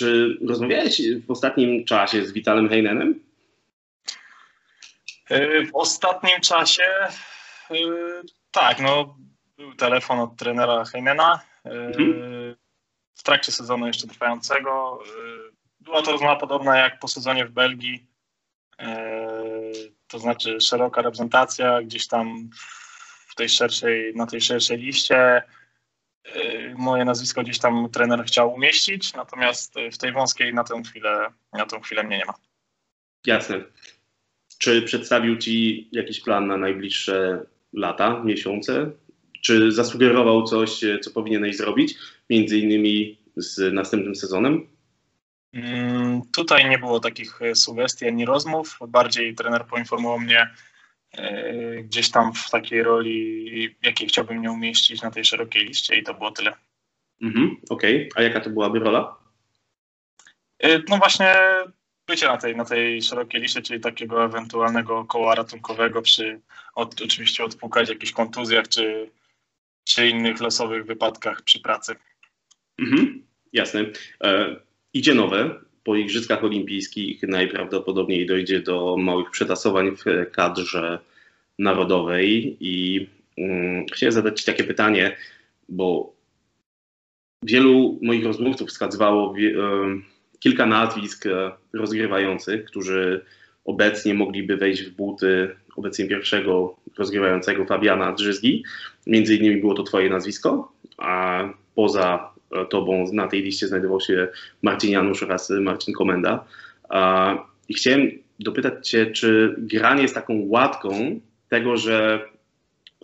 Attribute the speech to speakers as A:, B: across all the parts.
A: czy rozmawiałeś w ostatnim czasie z Witalem Heinenem?
B: W ostatnim czasie tak, no był telefon od trenera Heinena. Mhm. W trakcie sezonu jeszcze trwającego. Była to rozmowa podobna jak po sezonie w Belgii. To znaczy szeroka reprezentacja gdzieś tam w tej szerszej, na tej szerszej liście. Moje nazwisko gdzieś tam trener chciał umieścić, natomiast w tej wąskiej na tę chwilę, na tę chwilę mnie nie ma.
A: Jasne. Czy przedstawił Ci jakiś plan na najbliższe lata, miesiące? Czy zasugerował coś, co powinieneś zrobić, między innymi z następnym sezonem?
B: Mm, tutaj nie było takich e, sugestii ani rozmów. Bardziej trener poinformował mnie gdzieś tam w takiej roli, jakiej chciałbym mnie umieścić na tej szerokiej liście i to było tyle.
A: Mhm, Okej, okay. a jaka to byłaby rola?
B: E, no właśnie bycie na tej, na tej szerokiej liście, czyli takiego ewentualnego koła ratunkowego przy od, oczywiście odpukać jakichś kontuzjach czy, czy innych losowych wypadkach przy pracy.
A: Mhm, jasne. E, idzie nowe. Po Igrzyskach Olimpijskich najprawdopodobniej dojdzie do małych przetasowań w kadrze narodowej i mm, chciałem zadać Ci takie pytanie, bo wielu moich rozmówców wskazywało e, kilka nazwisk e, rozgrywających, którzy obecnie mogliby wejść w buty obecnie pierwszego rozgrywającego Fabiana Drzyzgi. Między innymi było to twoje nazwisko, a poza tobą na tej liście znajdował się Marcin Janusz oraz Marcin Komenda. I chciałem dopytać cię, czy granie jest taką łatką tego, że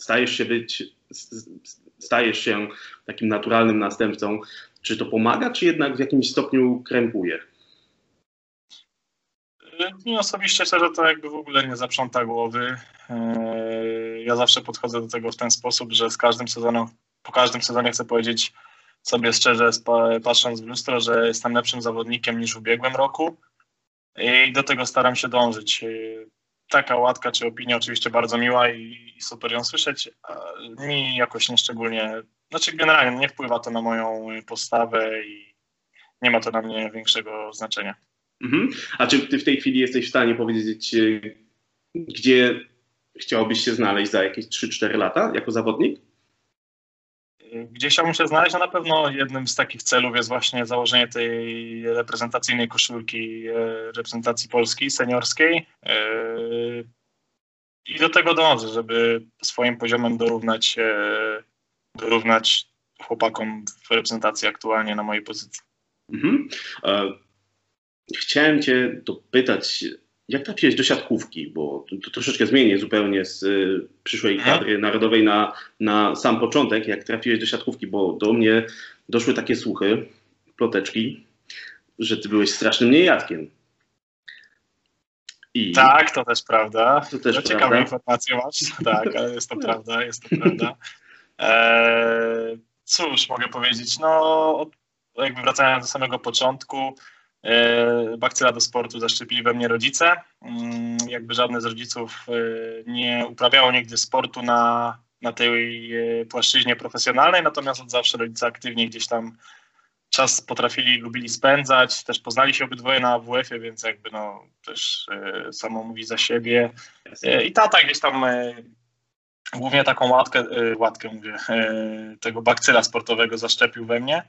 A: stajesz się być, stajesz się takim naturalnym następcą czy to pomaga, czy jednak w jakimś stopniu krępuje?
B: Mi osobiście szczerze to jakby w ogóle nie zaprząta głowy. Eee, ja zawsze podchodzę do tego w ten sposób, że z każdym sezonem, po każdym sezonie chcę powiedzieć sobie szczerze, patrząc w lustro, że jestem lepszym zawodnikiem niż w ubiegłym roku i do tego staram się dążyć. Taka łatka czy opinia oczywiście bardzo miła i super ją słyszeć, mi jakoś nieszczególnie znaczy generalnie nie wpływa to na moją postawę i nie ma to na mnie większego znaczenia.
A: Mhm. A czy ty w tej chwili jesteś w stanie powiedzieć, e, gdzie chciałbyś się znaleźć za jakieś 3-4 lata jako zawodnik?
B: Gdzie chciałbym się znaleźć? No na pewno jednym z takich celów jest właśnie założenie tej reprezentacyjnej koszulki e, reprezentacji Polski seniorskiej. E, I do tego dążę, żeby swoim poziomem dorównać dorównać chłopakom w reprezentacji aktualnie na mojej pozycji. Mhm.
A: E, chciałem Cię dopytać, jak trafiłeś do siatkówki, bo to, to troszeczkę zmienię zupełnie z y, przyszłej mhm. kadry narodowej na, na sam początek, jak trafiłeś do siatkówki, bo do mnie doszły takie słuchy, ploteczki, że Ty byłeś strasznym niejadkiem.
B: I... Tak, to też prawda. To też to prawda. ciekawe informacje masz. Tak, ale jest to prawda, jest to prawda. Eee, cóż mogę powiedzieć, no jakby wracając do samego początku, bakcyla do sportu zaszczepili we mnie rodzice. Mm, jakby żadne z rodziców e, nie uprawiało nigdy sportu na, na tej e, płaszczyźnie profesjonalnej, natomiast od zawsze rodzice aktywnie gdzieś tam czas potrafili, lubili spędzać, też poznali się obydwoje na WF-ie, więc jakby no też samo mówi za siebie. I tata gdzieś tam głównie taką łatkę, łatkę mówię, tego bakcyla sportowego zaszczepił we mnie.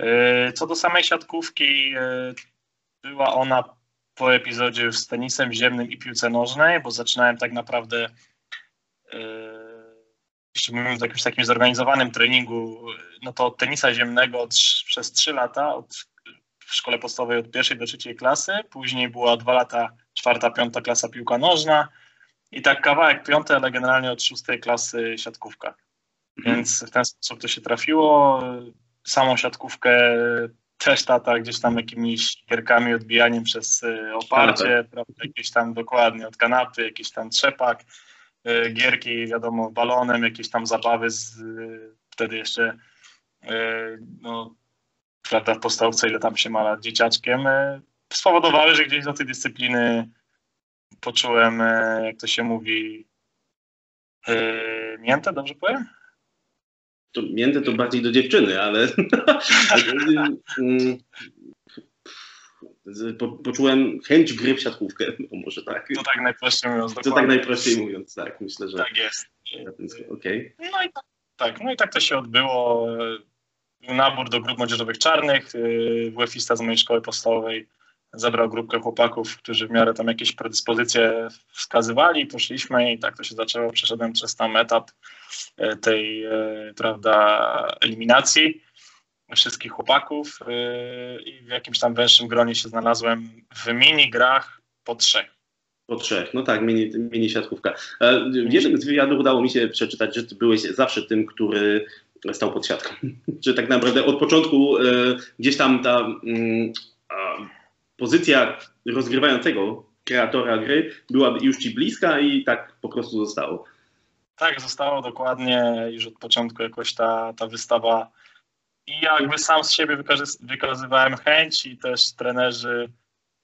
B: Y, co do samej siatkówki, była ona po epizodzie z tenisem ziemnym i piłce nożnej, bo zaczynałem tak naprawdę jeśli mówimy o jakimś takim zorganizowanym treningu, no to od tenisa ziemnego od, przez trzy lata, od, w szkole podstawowej od pierwszej do trzeciej klasy, później była dwa lata czwarta, piąta klasa piłka nożna, i tak kawałek piąty, ale generalnie od szóstej klasy siatkówka. Mhm. Więc w ten sposób to się trafiło. Samą siatkówkę też tata gdzieś tam jakimiś gierkami, odbijaniem przez y, oparcie, prawda, jakieś tam dokładnie od kanapy, jakiś tam trzepak, y, gierki, wiadomo, balonem, jakieś tam zabawy z, y, wtedy jeszcze no, prawda, w podstawce, ile tam się ma lat dzieciaczkiem, spowodowały, że gdzieś do tej dyscypliny poczułem, e, jak to się mówi, miętę, dobrze powiem?
A: To miętę to bardziej do dziewczyny, ale Po, poczułem chęć gry w siatkówkę, no może tak.
B: To tak najprościej mówiąc.
A: To tak najprościej mówiąc, tak, myślę, że.
B: Tak jest.
A: Okay.
B: No i tak, tak, no i tak to się odbyło. Nabór do grup młodzieżowych czarnych. WF-ista z mojej szkoły podstawowej zebrał grupkę chłopaków, którzy w miarę tam jakieś predyspozycje wskazywali, poszliśmy i tak to się zaczęło. Przeszedłem przez tam etap tej, e, prawda, eliminacji wszystkich chłopaków e, i w jakimś tam węższym gronie się znalazłem w mini grach po trzech.
A: Po trzech, no tak, mini, mini siatkówka. W jednym z wywiadów udało mi się przeczytać, że ty byłeś zawsze tym, który stał pod siatką. Czy tak naprawdę od początku gdzieś tam ta mm, pozycja rozgrywającego kreatora gry była już ci bliska i tak po prostu zostało.
B: Tak, zostało dokładnie już od początku jakoś ta, ta wystawa. I jakby sam z siebie wykazywałem chęć i też trenerzy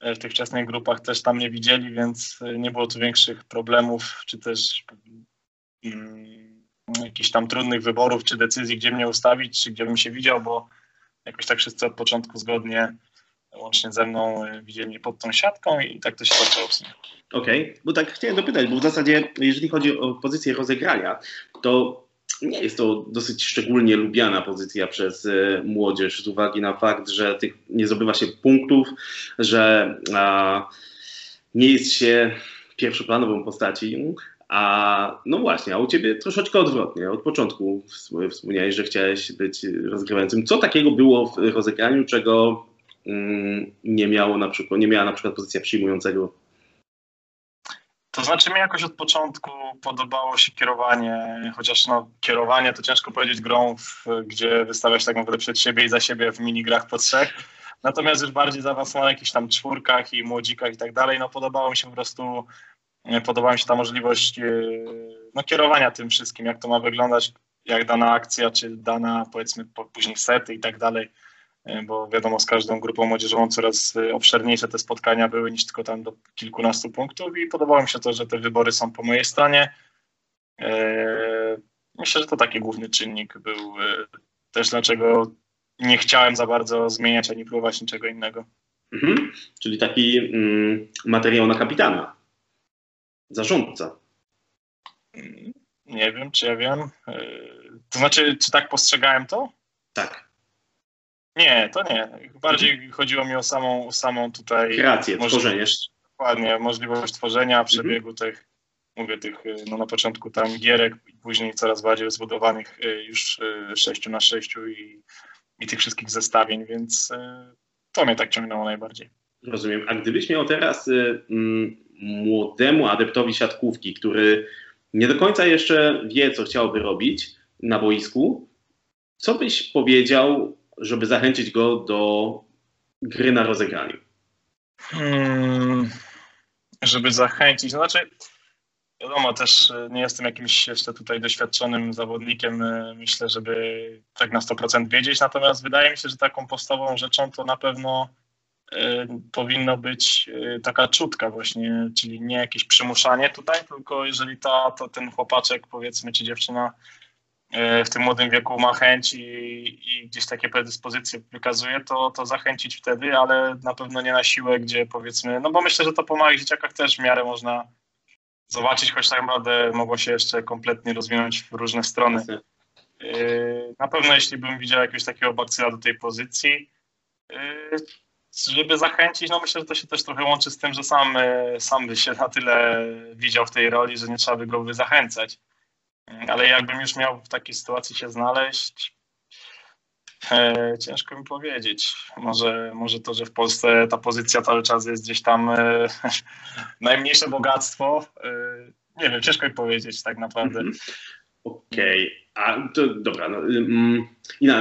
B: w tych wczesnych grupach też tam nie widzieli, więc nie było tu większych problemów, czy też mm, jakichś tam trudnych wyborów, czy decyzji, gdzie mnie ustawić, czy gdzie bym się widział, bo jakoś tak wszyscy od początku zgodnie łącznie ze mną e, widzieli pod tą siatką i tak to się zaczęło.
A: Okej, okay. bo tak chciałem dopytać, bo w zasadzie jeżeli chodzi o pozycję rozegrania, to nie jest to dosyć szczególnie lubiana pozycja przez e, młodzież z uwagi na fakt, że tych nie zdobywa się punktów, że a, nie jest się pierwszoplanową postaci, a no właśnie, a u ciebie troszeczkę odwrotnie. Od początku wspomniałeś, że chciałeś być rozgrywającym. Co takiego było w rozegraniu, czego nie miało na przykład, nie miała na przykład pozycja przyjmującego?
B: To znaczy mi jakoś od początku podobało się kierowanie, chociaż no kierowanie to ciężko powiedzieć grą, w, gdzie wystawiasz tak naprawdę przed siebie i za siebie w minigrach po trzech. Natomiast już bardziej zaawansowane jakichś tam czwórkach i młodzikach i tak dalej, no podobało mi się po prostu, podobała mi się ta możliwość e, no, kierowania tym wszystkim, jak to ma wyglądać, jak dana akcja, czy dana powiedzmy później sety i tak dalej bo wiadomo, z każdą grupą młodzieżową coraz e, obszerniejsze te spotkania były niż tylko tam do kilkunastu punktów i podobało mi się to, że te wybory są po mojej stronie. E, myślę, że to taki główny czynnik był też, dlaczego nie chciałem za bardzo zmieniać ani próbować niczego innego.
A: Mhm. Czyli taki mm, materiał na kapitana, zarządca.
B: Nie wiem, czy ja wiem. To znaczy, czy tak postrzegałem to?
A: Tak.
B: Nie, to nie. Bardziej mhm. chodziło mi o samą, samą tutaj...
A: Kreację, tworzenie.
B: Dokładnie, możliwość tworzenia mhm. przebiegu mhm. tych, mówię tych, y, no na początku tam gierek i później coraz bardziej zbudowanych y, już 6 y, na 6 i, i tych wszystkich zestawień, więc to mnie tak ciągnęło najbardziej.
A: Rozumiem. A gdybyś miał teraz młodemu adeptowi siatkówki, który nie do końca jeszcze wie, co chciałby robić na boisku, co byś powiedział żeby zachęcić go do gry na rozegraniu?
B: Hmm, żeby zachęcić, znaczy wiadomo, też e, nie jestem jakimś jeszcze tutaj doświadczonym zawodnikiem, e, myślę, żeby tak na 100% wiedzieć, natomiast wydaje mi się, że taką podstawową rzeczą to na pewno y, powinno być taka czutka właśnie, czyli nie jakieś przymuszanie tutaj, tylko jeżeli ta, to ten chłopaczek powiedzmy, czy dziewczyna E, w tym młodym wieku ma chęć i, i, gdzieś takie predyspozycje wykazuje, to, to zachęcić wtedy, ale na pewno nie na siłę, gdzie powiedzmy, no bo myślę, że to po małych dzieciakach też w miarę można zobaczyć, choć tak naprawdę mogło się jeszcze kompletnie rozwinąć w różne strony. E, na pewno jeśli bym widział jakiegoś takiego bakcyla do tej pozycji, e, żeby zachęcić, no myślę, że to się też trochę łączy z tym, że sam, sam by się na tyle widział w tej roli, że nie trzeba by go zachęcać ale jakbym już miał w takiej sytuacji się znaleźć, e, ciężko mi powiedzieć. Może, może to, że w Polsce ta pozycja cały czas jest gdzieś tam e, najmniejsze bogactwo. E, nie wiem, ciężko mi powiedzieć tak naprawdę. Mhm.
A: Okej, okay. a to dobra, no, um,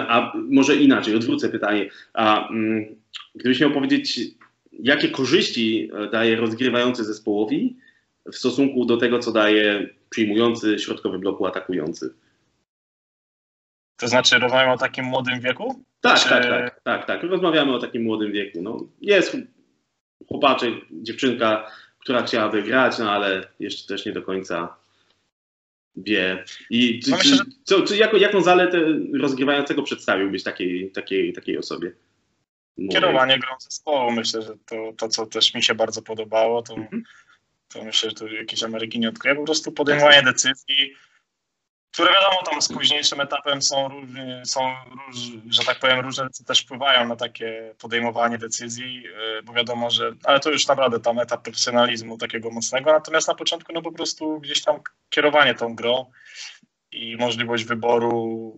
A: a może inaczej, odwrócę pytanie. A um, gdybyś miał powiedzieć, jakie korzyści daje rozgrywający zespołowi w stosunku do tego, co daje przyjmujący środkowy bloku atakujący.
B: To znaczy rozmawiamy o takim młodym wieku?
A: Tak, Czy... tak, tak, tak, tak. Rozmawiamy o takim młodym wieku. No, jest chłopaczek, dziewczynka, która chciałaby grać, no ale jeszcze też nie do końca wie. I no myślę, że... co, co, jaką, jaką zaletę rozgrywającego przedstawiłbyś takiej, takiej, takiej osobie?
B: kierowanie grą zespołu. Myślę, że to, to co też mi się bardzo podobało, to, mhm. To myślę, że tu jakieś Ameryki nie odkryje, po prostu podejmowanie decyzji, które wiadomo tam z późniejszym etapem są, różni, są róż, że tak powiem, różne co też wpływają na takie podejmowanie decyzji, y, bo wiadomo, że, ale to już naprawdę tam etap profesjonalizmu takiego mocnego, natomiast na początku no po prostu gdzieś tam kierowanie tą grą i możliwość wyboru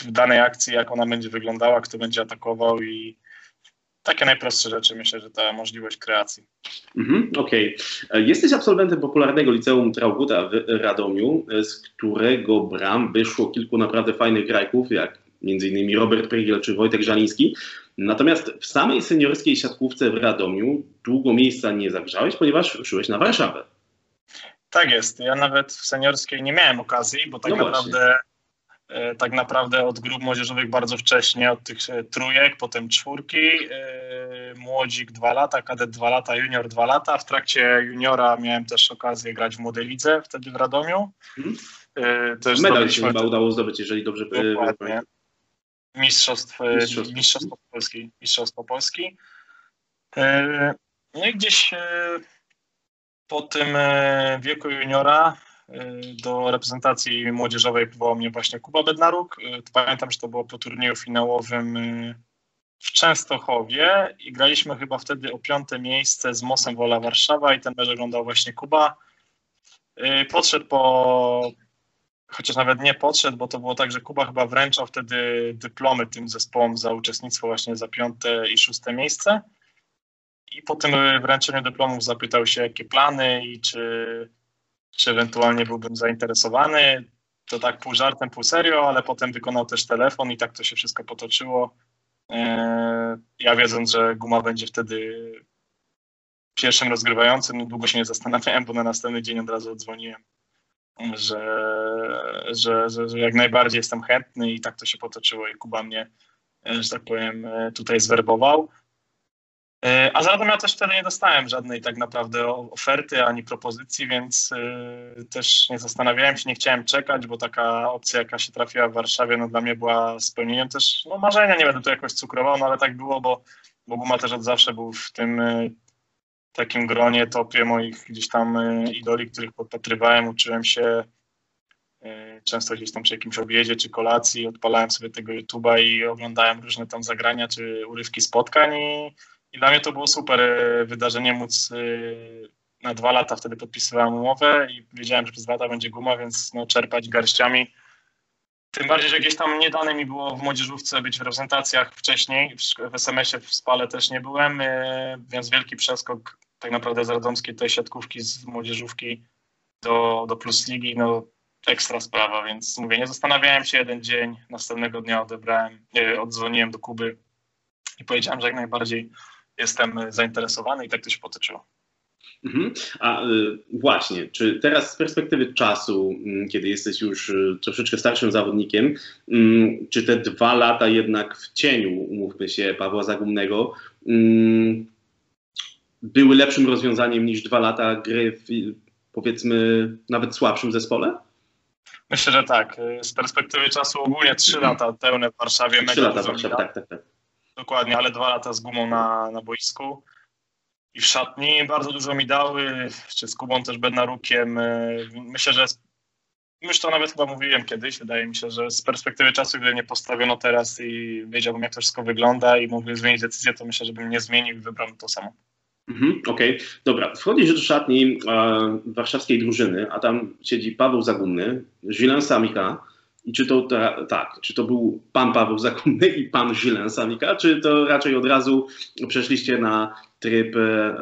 B: w danej akcji, jak ona będzie wyglądała, kto będzie atakował i takie najprostsze rzeczy, myślę, że ta możliwość kreacji.
A: Mhm, Okej. Okay. Jesteś absolwentem popularnego liceum Trauguta w Radomiu, z którego bram wyszło kilku naprawdę fajnych grajków, jak m.in. Robert Prygiel czy Wojtek Żaliński. Natomiast w samej seniorskiej siatkówce w Radomiu długo miejsca nie zagrzałeś, ponieważ ruszyłeś na Warszawę.
B: Tak jest. Ja nawet w seniorskiej nie miałem okazji, bo tak no naprawdę właśnie E, tak naprawdę od grup młodzieżowych bardzo wcześnie, od tych e, trójek, potem czwórki, e, młodzik dwa lata, kadet dwa lata, junior dwa lata. W trakcie juniora miałem też okazję grać w młodej lidze, wtedy w Radomiu.
A: Hmm. Też Medal się chyba udało zdobyć, jeżeli dobrze pamiętam.
B: Mistrzostw, Mistrzostw. Mistrzostwo Polski. Mistrzostwo Polski. No i gdzieś po tym wieku juniora do reprezentacji młodzieżowej powołał mnie właśnie Kuba Bednaruk. Y, pamiętam, że to było po turnieju finałowym y, w Częstochowie i graliśmy chyba wtedy o piąte miejsce z Mosem Wola Warszawa i ten mecz oglądał właśnie Kuba. Podszedł po, chociaż nawet nie podszedł, bo to było tak, że Kuba chyba wręczał wtedy dyplomy tym zespołom za uczestnictwo właśnie za piąte i szóste miejsce. I po tym wręczeniu dyplomów zapytał się, jakie plany i czy czy ewentualnie byłbym zainteresowany. To tak pół żartem, pół serio, ale potem wykonał też telefon i tak to się wszystko potoczyło. E, ja wiedząc, że Guma będzie wtedy pierwszym rozgrywającym, no długo się nie zastanawiałem, bo na następny dzień od razu odzwoniłem, że, że, że, że jak najbardziej jestem chętny i tak to się potoczyło i Kuba mnie, e, że tak powiem, e, tutaj zwerbował. E, a zarazem ja też wtedy nie dostałem żadnej tak naprawdę oferty ani propozycji, więc e, też nie zastanawiałem się, nie chciałem czekać, bo taka opcja, jaka się trafiła w Warszawie, no dla mnie była spełnieniem też no, marzenia. Nie będę tu jakoś cukrował, no ale tak było, bo, bo Guma też od zawsze był w tym e, takim gronie, topie moich gdzieś tam idoli, których podpatrywałem, uczyłem się często gdzieś tam przy jakimś obiedzie czy kolacji, odpalałem sobie tego YouTube'a i oglądałem różne tam zagrania czy urywki spotkań i i dla mnie to było super e, wydarzenie móc e, na dwa lata wtedy podpisywałem umowę i wiedziałem, że przez dwa lata będzie guma, więc no, czerpać garściami. Tym bardziej, że gdzieś tam nie dane mi było w młodzieżówce być w reprezentacjach wcześniej. W SMS-ie w Spale też nie byłem, e, więc wielki przeskok tak naprawdę z radomskiej tej siatkówki z młodzieżówki do, do Plus Ligi, no ekstra sprawa, więc mówię, nie zastanawiałem się jeden dzień, następnego dnia odebrałem, odzwoniłem do Kuby i powiedziałem, że jak najbardziej jestem zainteresowany i tak to się potoczyło.
A: Mhm. A y, właśnie, czy teraz z perspektywy czasu, y, kiedy jesteś już y, troszeczkę starszym zawodnikiem, y, czy te dwa lata jednak w cieniu, umówmy się, Pawła Zagumnego, y, były lepszym rozwiązaniem niż dwa lata gry w powiedzmy nawet słabszym zespole?
B: Myślę, że tak. Z perspektywy czasu ogólnie trzy lata pełne w Warszawie.
A: Trzy lata w Warszawie, tak, tak, tak.
B: Dokładnie, ale dwa lata z gumą na, na boisku i w szatni bardzo dużo mi dały, czy z Kubą też Bednarukiem. E, myślę, że już to nawet chyba mówiłem kiedyś, wydaje mi się, że z perspektywy czasu, gdy nie postawiono teraz i wiedziałbym, jak to wszystko wygląda i mógłbym zmienić decyzję, to myślę, że bym nie zmienił i wybrał to samo.
A: Mhm, Okej, okay. dobra. Wchodzisz do szatni e, warszawskiej drużyny, a tam siedzi Paweł Zagumny, Julien Samika, i czy to tak, czy to był pan Paweł Zakonny i pan Żylen Samika, czy to raczej od razu przeszliście na tryb e,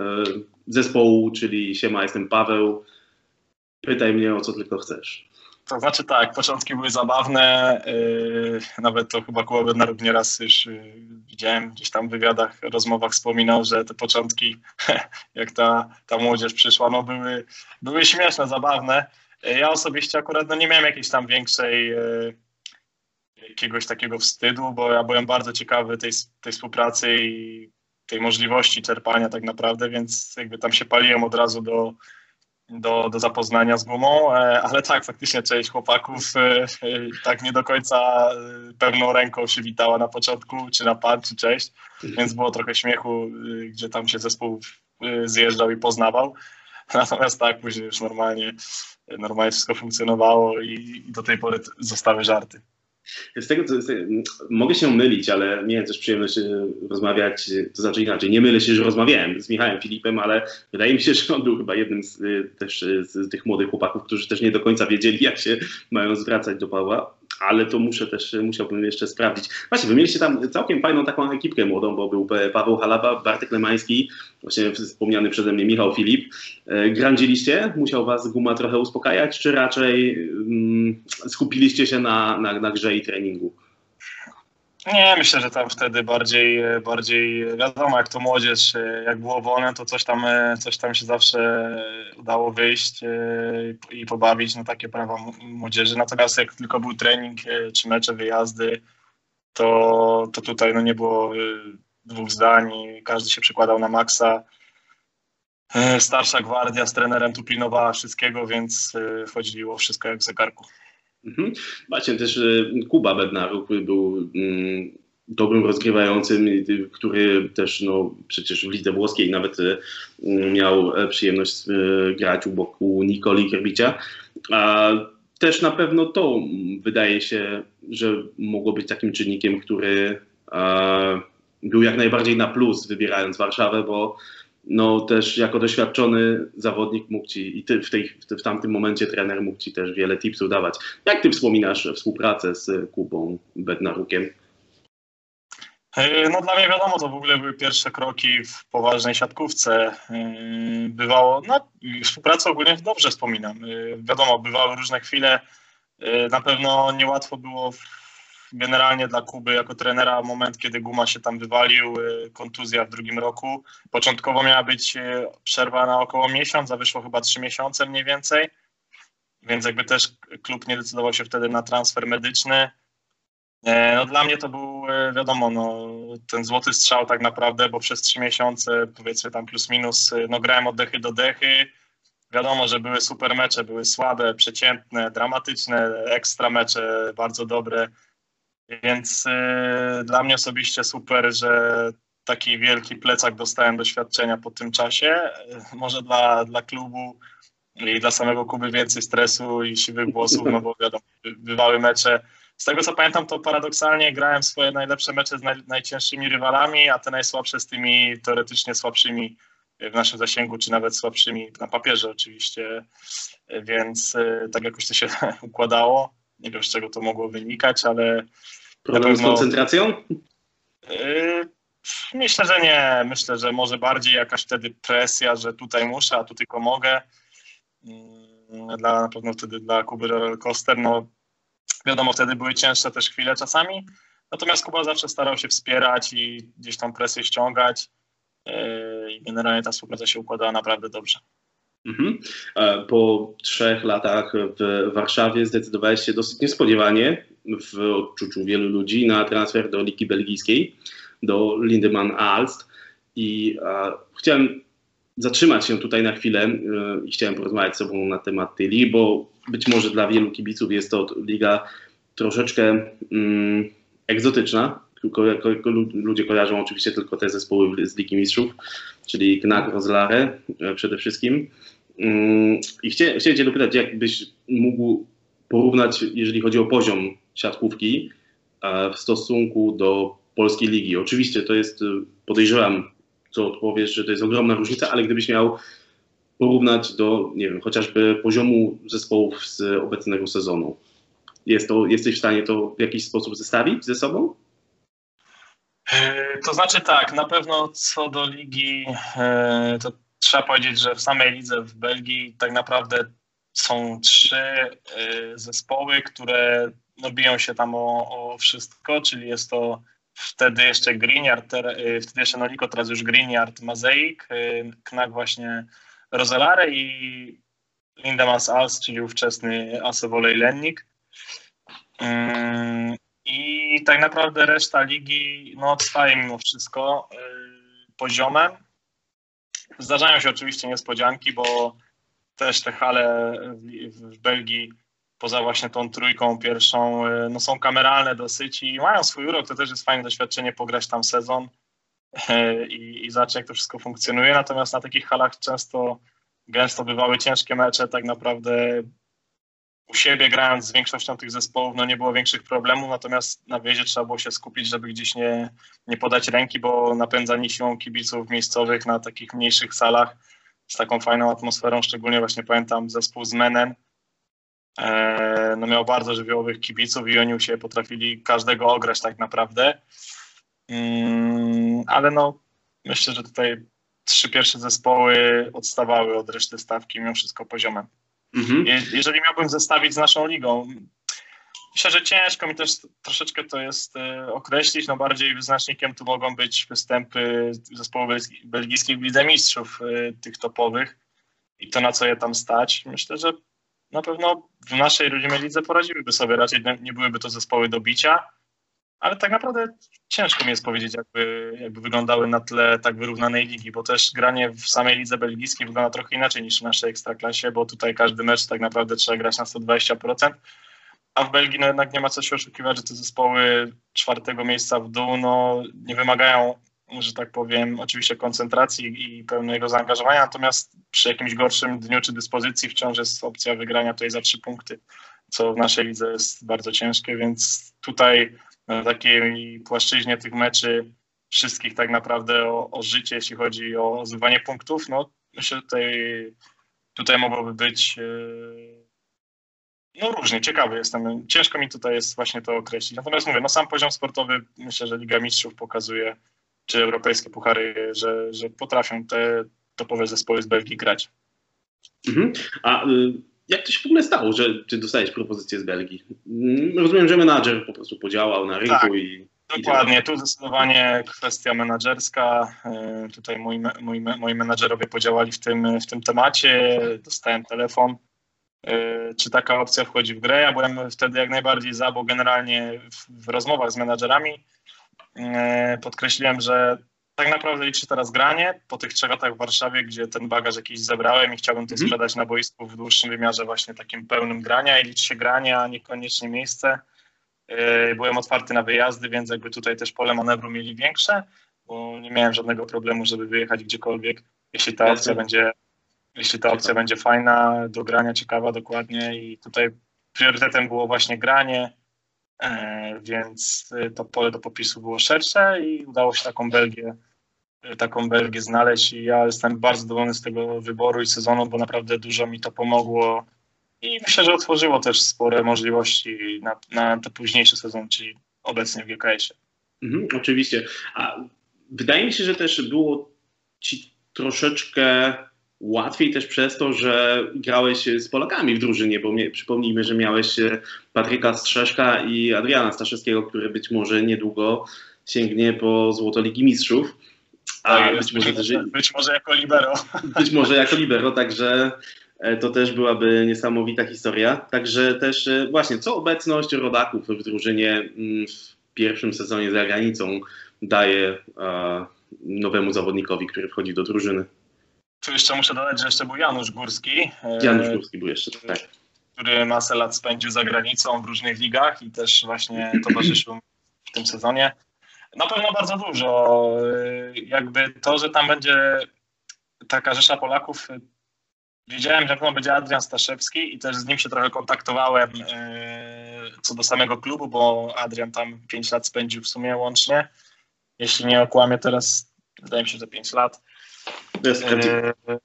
A: zespołu, czyli siema, jestem Paweł, pytaj mnie o co tylko chcesz.
B: To znaczy tak, początki były zabawne, yy, nawet to chyba Kuba Bednaruk nieraz już yy, widziałem gdzieś tam w wywiadach, rozmowach wspominał, że te początki, jak ta, ta młodzież przyszła, no były, były śmieszne, zabawne. Ja osobiście akurat no, nie miałem jakiejś tam większej e, jakiegoś takiego wstydu, bo ja byłem bardzo ciekawy tej, tej współpracy i tej możliwości czerpania tak naprawdę, więc jakby tam się paliłem od razu do, do, do zapoznania z gumą, e, ale tak, faktycznie część chłopaków tak nie do końca pewną ręką się witała na początku, czy na pan, czy cześć, więc było trochę śmiechu, gdzie tam się zespół zjeżdżał i poznawał. Natomiast tak, później już normalnie, normalnie wszystko funkcjonowało i, do tej pory zostały żarty.
A: Z tego, co, mogę się mylić, ale miałem też przyjemność e, rozmawiać, to znaczy inaczej, nie mylę się, że rozmawiałem z Michałem Filipem, ale wydaje mi się, że on był chyba jednym z, e, też e, z tych młodych chłopaków, którzy też nie do końca wiedzieli, jak się mają zwracać do Pawła ale to muszę też, musiałbym jeszcze sprawdzić. Właśnie, wy mieliście tam całkiem fajną taką ekipkę młodą, bo był Paweł Halaba, Bartek Lemański, właśnie wspomniany przeze mnie Michał Filip. E, grandziliście? Musiał was guma trochę uspokajać, czy raczej mm, skupiliście się na, na, na grze i treningu?
B: Nie, myślę, że tam wtedy bardziej, bardziej wiadomo, jak to młodzież, jak było wolne, to coś tam, coś tam się zawsze udało wyjść e, i pobawić na takie prawa młodzieży. Natomiast jak tylko był trening e, czy mecze, wyjazdy, to, to tutaj no nie było e, dwóch zdań, każdy się przykładał na maksa. Starsza gwardia z trenerem tu pilnowała wszystkiego, więc wchodziło wszystko jak w zegarku.
A: Mhm. Właśnie też Kuba Bednaruk był mm, dobrym rozgrywającym, który też no, przecież w lidze włoskiej nawet mm, miał e, przyjemność e, grać u boku Nikoli Kerbicia. A też na pewno to wydaje się, że mogło być takim czynnikiem, który był jak najbardziej na plus wybierając Warszawę, bo no też jako doświadczony zawodnik mógł ci i ty w, tej, w tamtym momencie trener mógł ci też wiele tipsów dawać. Jak ty wspominasz współpracę z Kubą Bednarukiem?
B: E, no dla mnie wiadomo, to w ogóle były pierwsze kroki w poważnej siatkówce. E, bywało, no współpracę ogólnie dobrze wspominam. E, wiadomo, bywały różne chwile. Na pewno niełatwo było generalnie dla Kuby jako trenera moment, kiedy Guma się tam wywalił, y, kontuzja w drugim roku. Początkowo miała być y, przerwa na około miesiąc, a wyszło chyba trzy miesiące mniej więcej, więc jakby też klub nie decydował się wtedy na transfer medyczny. E, no dla mnie to był, e, wiadomo, no, ten złoty strzał tak naprawdę, bo przez trzy miesiące, powiedzmy tam plus minus, y, no grałem od dechy do dechy. Wiadomo, że były super mecze, były słabe, przeciętne, dramatyczne, ekstra mecze, bardzo dobre. Więc y, dla mnie osobiście super, że taki wielki plecak dostałem doświadczenia po tym czasie. Y, może dla, dla klubu i dla samego Kuby więcej stresu i siwych włosów, no bo wiadomo, bywały mecze. Z tego co pamiętam, to paradoksalnie grałem swoje najlepsze mecze z naj, najcięższymi rywalami, a te najsłabsze z tymi teoretycznie słabszymi w naszym zasięgu, czy nawet słabszymi na papierze oczywiście, więc y, tak jakoś to się układało. Nie wiem, z czego to mogło wynikać, ale.
A: Problem pewno... z koncentracją?
B: Yy, myślę, że nie. Myślę, że może bardziej jakaś wtedy presja, że tutaj muszę, a tu tylko mogę. Yy, dla, na pewno wtedy dla Kuby Roller Coaster, no wiadomo, wtedy były cięższe też chwile czasami. Natomiast Kuba zawsze starał się wspierać i gdzieś tam presję ściągać. Yy, I generalnie ta współpraca się układała naprawdę dobrze.
A: Mhm. E, po trzech latach w Warszawie zdecydowałeś się dosyć niespodziewanie w odczuciu wielu ludzi na transfer do Ligi Belgijskiej, do Lindemann Aalst. I a, chciałem zatrzymać się tutaj na chwilę e, i chciałem porozmawiać z Tobą na temat tej ligi, bo być może dla wielu kibiców jest to liga troszeczkę mm, egzotyczna. Ludzie kojarzą oczywiście tylko te zespoły z Ligi Mistrzów, czyli Knack, Rozlare przede wszystkim. Mm, I chciałem, chciałem Cię dopytać, jakbyś mógł porównać, jeżeli chodzi o poziom siatkówki e, w stosunku do polskiej ligi. Oczywiście to jest, e, podejrzewam, co odpowiesz, że to jest ogromna różnica, ale gdybyś miał porównać do, nie wiem, chociażby poziomu zespołów z obecnego sezonu, jest to, jesteś w stanie to w jakiś sposób zestawić ze sobą?
B: E, to znaczy tak, na pewno co do ligi, to trzeba powiedzieć, że w samej lidze w Belgii tak naprawdę są trzy y, zespoły, które no, biją się tam o, o wszystko, czyli jest to wtedy jeszcze Greenyard, y, wtedy jeszcze Noliko, teraz już Greenyard, Mazeik, y, Knak właśnie Rozelare i Lindemanns Als, czyli ówczesny Asewolej Lennik. I tak naprawdę reszta ligi no, odstaje mimo wszystko poziomem. Zdarzają się oczywiście niespodzianki, bo też te hale w, Belgii poza właśnie tą trójką pierwszą, e, no są kameralne dosyć i mają swój urok, to też jest fajne doświadczenie pograć tam sezon e, i, i zobaczyć jak to wszystko funkcjonuje, natomiast na takich halach często gęsto bywały ciężkie mecze, tak naprawdę u siebie grając z większością tych zespołów, no nie było większych problemów, natomiast na wjeździe trzeba było się skupić, żeby gdzieś nie, nie podać ręki, bo napędzani siłą kibiców miejscowych na takich mniejszych salach z taką fajną atmosferą, szczególnie właśnie pamiętam zespół z Menen, e, no miał bardzo żywiołowych kibiców i oni się potrafili każdego ograć tak naprawdę. Mm, ale no myślę, że tutaj trzy pierwsze zespoły odstawały od reszty stawki mimo wszystko poziomem. Mhm. Jeżeli miałbym zestawić z naszą ligą, myślę, że ciężko mi też troszeczkę to jest e, określić. No bardziej wyznacznikiem tu mogą być występy zespołów belgijskich w Lidze Mistrzów, e, tych topowych i to na co je tam stać. Myślę, że na pewno w naszej rodzimej lidze poradziłyby sobie. Raczej nie byłyby to zespoły do bicia ale tak naprawdę ciężko mi jest powiedzieć, jakby, jakby wyglądały na tle tak wyrównanej ligi, bo też granie w samej lidze belgijskiej wygląda trochę inaczej niż w naszej ekstraklasie, bo tutaj każdy mecz tak naprawdę trzeba grać na 120%, a w Belgii no jednak nie ma co się oszukiwać, że te zespoły czwartego miejsca w dół no, nie wymagają, że tak powiem, oczywiście koncentracji i pełnego zaangażowania, natomiast przy jakimś gorszym dniu czy dyspozycji wciąż jest opcja wygrania tutaj za trzy punkty, co w naszej lidze jest bardzo ciężkie, więc tutaj na takiej płaszczyźnie tych meczy wszystkich tak naprawdę o, o życie, jeśli chodzi o zdobywanie punktów, no myślę, że tutaj, tutaj mogłoby być e, no różnie, ciekawy jestem. Ciężko mi tutaj jest właśnie to określić. Natomiast mówię, no sam poziom sportowy, myślę, że Liga Mistrzów pokazuje, czy europejskie puchary, że, że potrafią te topowe zespoły z Belgii grać.
A: Mhm. A y jak to się w ogóle stało, że ty dostajesz propozycję z Belgii? Mm, rozumiem, że menadżer po prostu podziałał na rynku tak, i.
B: Dokładnie, tu zdecydowanie kwestia menadżerska. E, tutaj moi, moi, moi menadżerowie podziałali w tym, w tym temacie. Dostałem telefon, e, czy taka opcja wchodzi w grę. Ja byłem wtedy jak najbardziej za, bo generalnie w, w rozmowach z menadżerami e, podkreśliłem, że tak naprawdę liczy teraz granie po tych trzech latach w Warszawie, gdzie ten bagaż jakiś zebrałem i chciałbym to mm. sprzedać na boisku w dłuższym wymiarze właśnie takim pełnym grania i liczy się granie, a niekoniecznie miejsce. Yy, byłem otwarty na wyjazdy, więc jakby tutaj też pole manewru mieli większe, bo nie miałem żadnego problemu, żeby wyjechać gdziekolwiek, jeśli ta opcja będzie jeśli ta opcja będzie fajna, do grania, ciekawa dokładnie i tutaj priorytetem było właśnie granie, więc e, to pole do popisu było szersze i udało się taką Belgię, e, taką Belgię znaleźć i ja jestem bardzo zadowolony z tego wyboru i sezonu, bo naprawdę dużo mi to pomogło i myślę, że otworzyło też spore możliwości na, na ten późniejszy sezon, czyli obecnie w GKS-ie.
A: Mhm, oczywiście. A wydaje mi się, że też było ci troszeczkę łatwiej też przez to, że grałeś z Polakami w drużynie, bo mnie, przypomnijmy, że miałeś e, Patryka Strzeszka i Adriana Staszewskiego, który być może niedługo sięgnie po Złoto Ligi Mistrzów.
B: A tak, być, może też, być może jako libero.
A: Być może jako libero, także e, to też byłaby niesamowita historia. Także też e, właśnie, co obecność rodaków w drużynie mm, w pierwszym sezonie za granicą daje nowemu zawodnikowi, który wchodzi do drużyny?
B: Tu jeszcze muszę dodać, że jeszcze był Janusz Górski.
A: Janusz Górski był jeszcze, tak.
B: Który masę lat spędził za granicą w różnych ligach i też właśnie towarzyszył w tym sezonie. Na pewno bardzo dużo. Jakby to, że tam będzie taka rzesza Polaków, wiedziałem, że na pewno będzie Adrian Staszewski i też z nim się trochę kontaktowałem e, co do samego klubu, bo Adrian tam 5 lat spędził w sumie łącznie. Jeśli nie okłamię teraz, wydaje mi się, że 5 lat. E,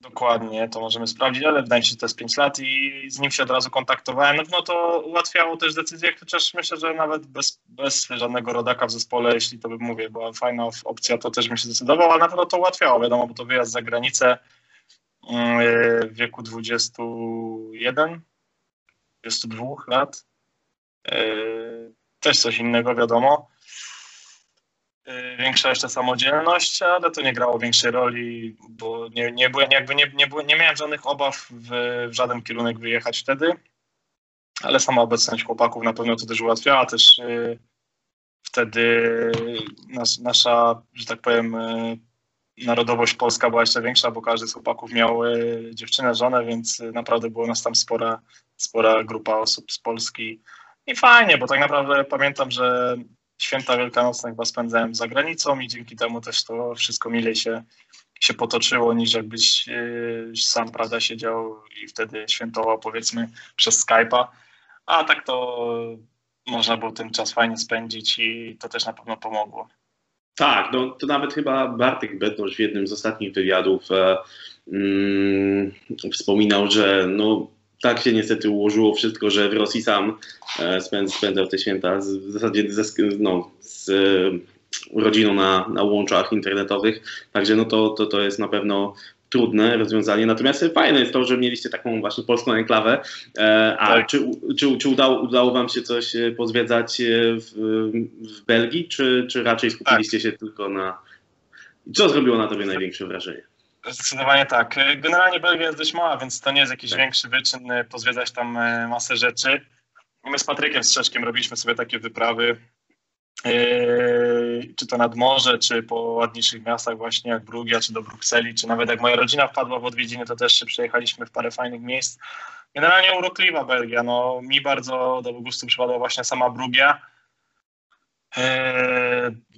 B: dokładnie, to możemy sprawdzić, ale wydaje mi się, że to jest 5 lat i z nim się od razu kontaktowałem. No to ułatwiało też decyzję, chociaż myślę, że nawet bez, bez żadnego rodaka w zespole, jeśli to bym mówię, była fajna opcja, to też bym się zdecydował, ale na pewno to ułatwiało, wiadomo, bo to wyjazd za granicę mm, w wieku 21, 22 lat. E, też coś innego, wiadomo. Y, większa jeszcze samodzielność, ale to nie grało większej roli, bo nie, nie, byłem, jakby nie, nie, byłem, nie miałem żadnych obaw w, w żaden kierunek wyjechać wtedy, ale sama obecność chłopaków na pewno to też ułatwiała, też yy, wtedy nas, nasza, że tak powiem, yy, narodowość polska była jeszcze większa, bo każdy z chłopaków miał dziewczynę, żonę, więc naprawdę było nas tam spora, spora grupa osób z Polski. I fajnie, bo tak naprawdę pamiętam, że święta wielkanocne chyba spędzałem za granicą i dzięki temu też to wszystko milej się, się potoczyło, niż jakbyś yy, sam, prawda, siedział i wtedy świętował, powiedzmy, przez Skype'a. A tak to można było ten czas fajnie spędzić i to też na pewno pomogło.
A: Tak, no to nawet chyba Bartek Bednosz w jednym z ostatnich wywiadów e, mm, wspominał, że no tak się niestety ułożyło wszystko, że w Rosji sam e, spędzał te święta z, w zasadzie ze, no, z e, rodziną na, na łączach internetowych. Także no to, to, to jest na pewno trudne rozwiązanie. Natomiast fajne jest to, że mieliście taką właśnie polską enklawę. E, a tak. czy, czy, czy udało, udało Wam się coś pozwiedzać w, w Belgii, czy, czy raczej skupiliście tak. się tylko na. Co zrobiło na Tobie największe wrażenie?
B: Zdecydowanie tak. Generalnie Belgia jest dość mała, więc to nie jest jakiś tak. większy wyczyn e, pozwiedzać tam e, masę rzeczy. My z Patrykiem Strzeszkiem robiliśmy sobie takie wyprawy, yy, czy to nad morze, czy po ładniejszych miastach właśnie jak Brugia, czy do Brukseli, czy nawet jak moja rodzina wpadła w odwiedziny, to też się przejechaliśmy w parę fajnych miejsc. Generalnie urokliwa Belgia. No, mi bardzo do gustu przypadła właśnie sama Brugia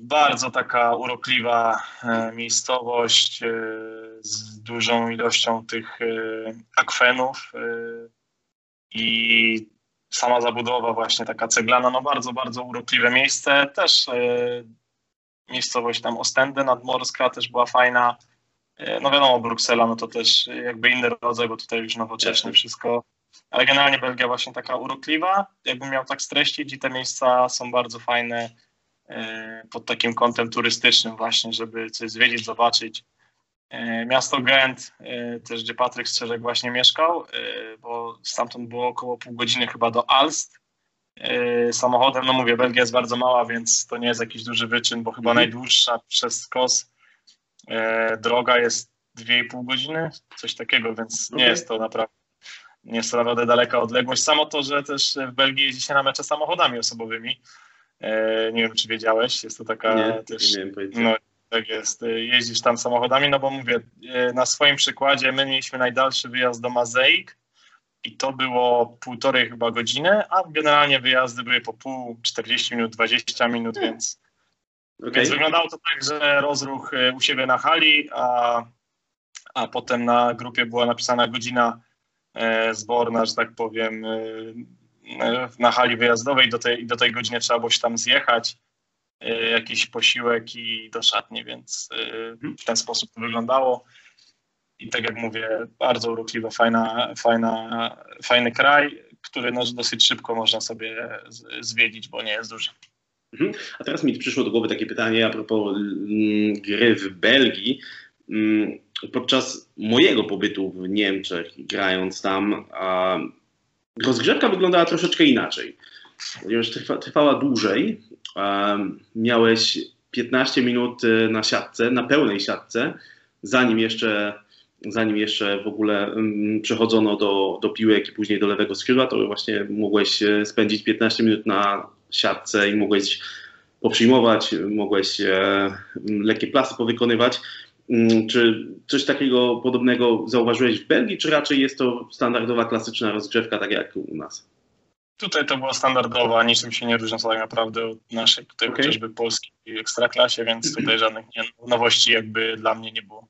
B: bardzo taka urokliwa e, miejscowość e, z dużą ilością tych akwenów i sama zabudowa właśnie taka ceglana, no bardzo, bardzo urokliwe miejsce. Też miejscowość tam Ostende nadmorska też była fajna. No wiadomo, Bruksela, no to też jakby inny rodzaj, bo tutaj już nowocześnie wszystko. Ale generalnie Belgia właśnie taka urokliwa. Jakbym miał tak streścić i te miejsca są bardzo fajne E, pod takim kątem turystycznym właśnie, żeby coś zwiedzić, zobaczyć. E, miasto Gent, e, też gdzie Patryk Strzeżek właśnie mieszkał, bo stamtąd było około pół godziny chyba do Alst. Samochodem, no mówię, Belgia jest bardzo mała, więc to nie jest jakiś duży wyczyn, bo chyba mhm. najdłuższa przez Kos droga jest 2,5 godziny, coś takiego, więc nie jest to naprawdę nie jest to naprawdę daleka odległość. Samo to, że też w Belgii jeździ się na mecze samochodami osobowymi, E, nie wiem, czy wiedziałeś, jest to taka
A: nie,
B: też.
A: Nie
B: no, tak jest. E, jeździsz tam samochodami, no bo mówię, e, na swoim przykładzie my mieliśmy najdalszy wyjazd do Mazeik i to było półtorej chyba godziny, a generalnie wyjazdy były po pół, 40 minut, 20 minut, hmm. więc, okay. więc wyglądało to tak, że rozruch u siebie na hali, a, a potem na grupie była napisana godzina zborna, że tak powiem, na hali wyjazdowej do tej, do tej godziny trzeba było się tam zjechać, e, jakiś posiłek i do szatni, więc e, w ten sposób to wyglądało. I tak jak mówię, bardzo urokliwa, fajna, fajna, fajny kraj, który no, dosyć szybko można sobie zwiedzić, bo nie jest duży.
A: Mhm. A teraz mi przyszło do głowy takie pytanie a propos mm, gry w Belgii. Mm, podczas mojego pobytu w Niemczech, grając tam, rozgrzewka wyglądała troszeczkę inaczej. Ponieważ trwa, trwała dłużej, miałeś 15 minut y, na siatce, na pełnej siatce, zanim jeszcze, zanim jeszcze w ogóle przechodzono do, do piłek i później do lewego skrzydła, to właśnie mogłeś y, spędzić 15 minut na siatce i mogłeś poprzyjmować, mogłeś e, lekkie plasy powykonywać. Mm, czy coś takiego podobnego zauważyłeś w Belgii, czy raczej jest to standardowa, klasyczna rozgrzewka, tak jak u nas?
B: Tutaj to było standardowa, niczym się nie różni tak naprawdę od naszej tutaj okay. chociażby polskiej ekstraklasie, więc tutaj żadnych nowości jakby dla mnie nie było.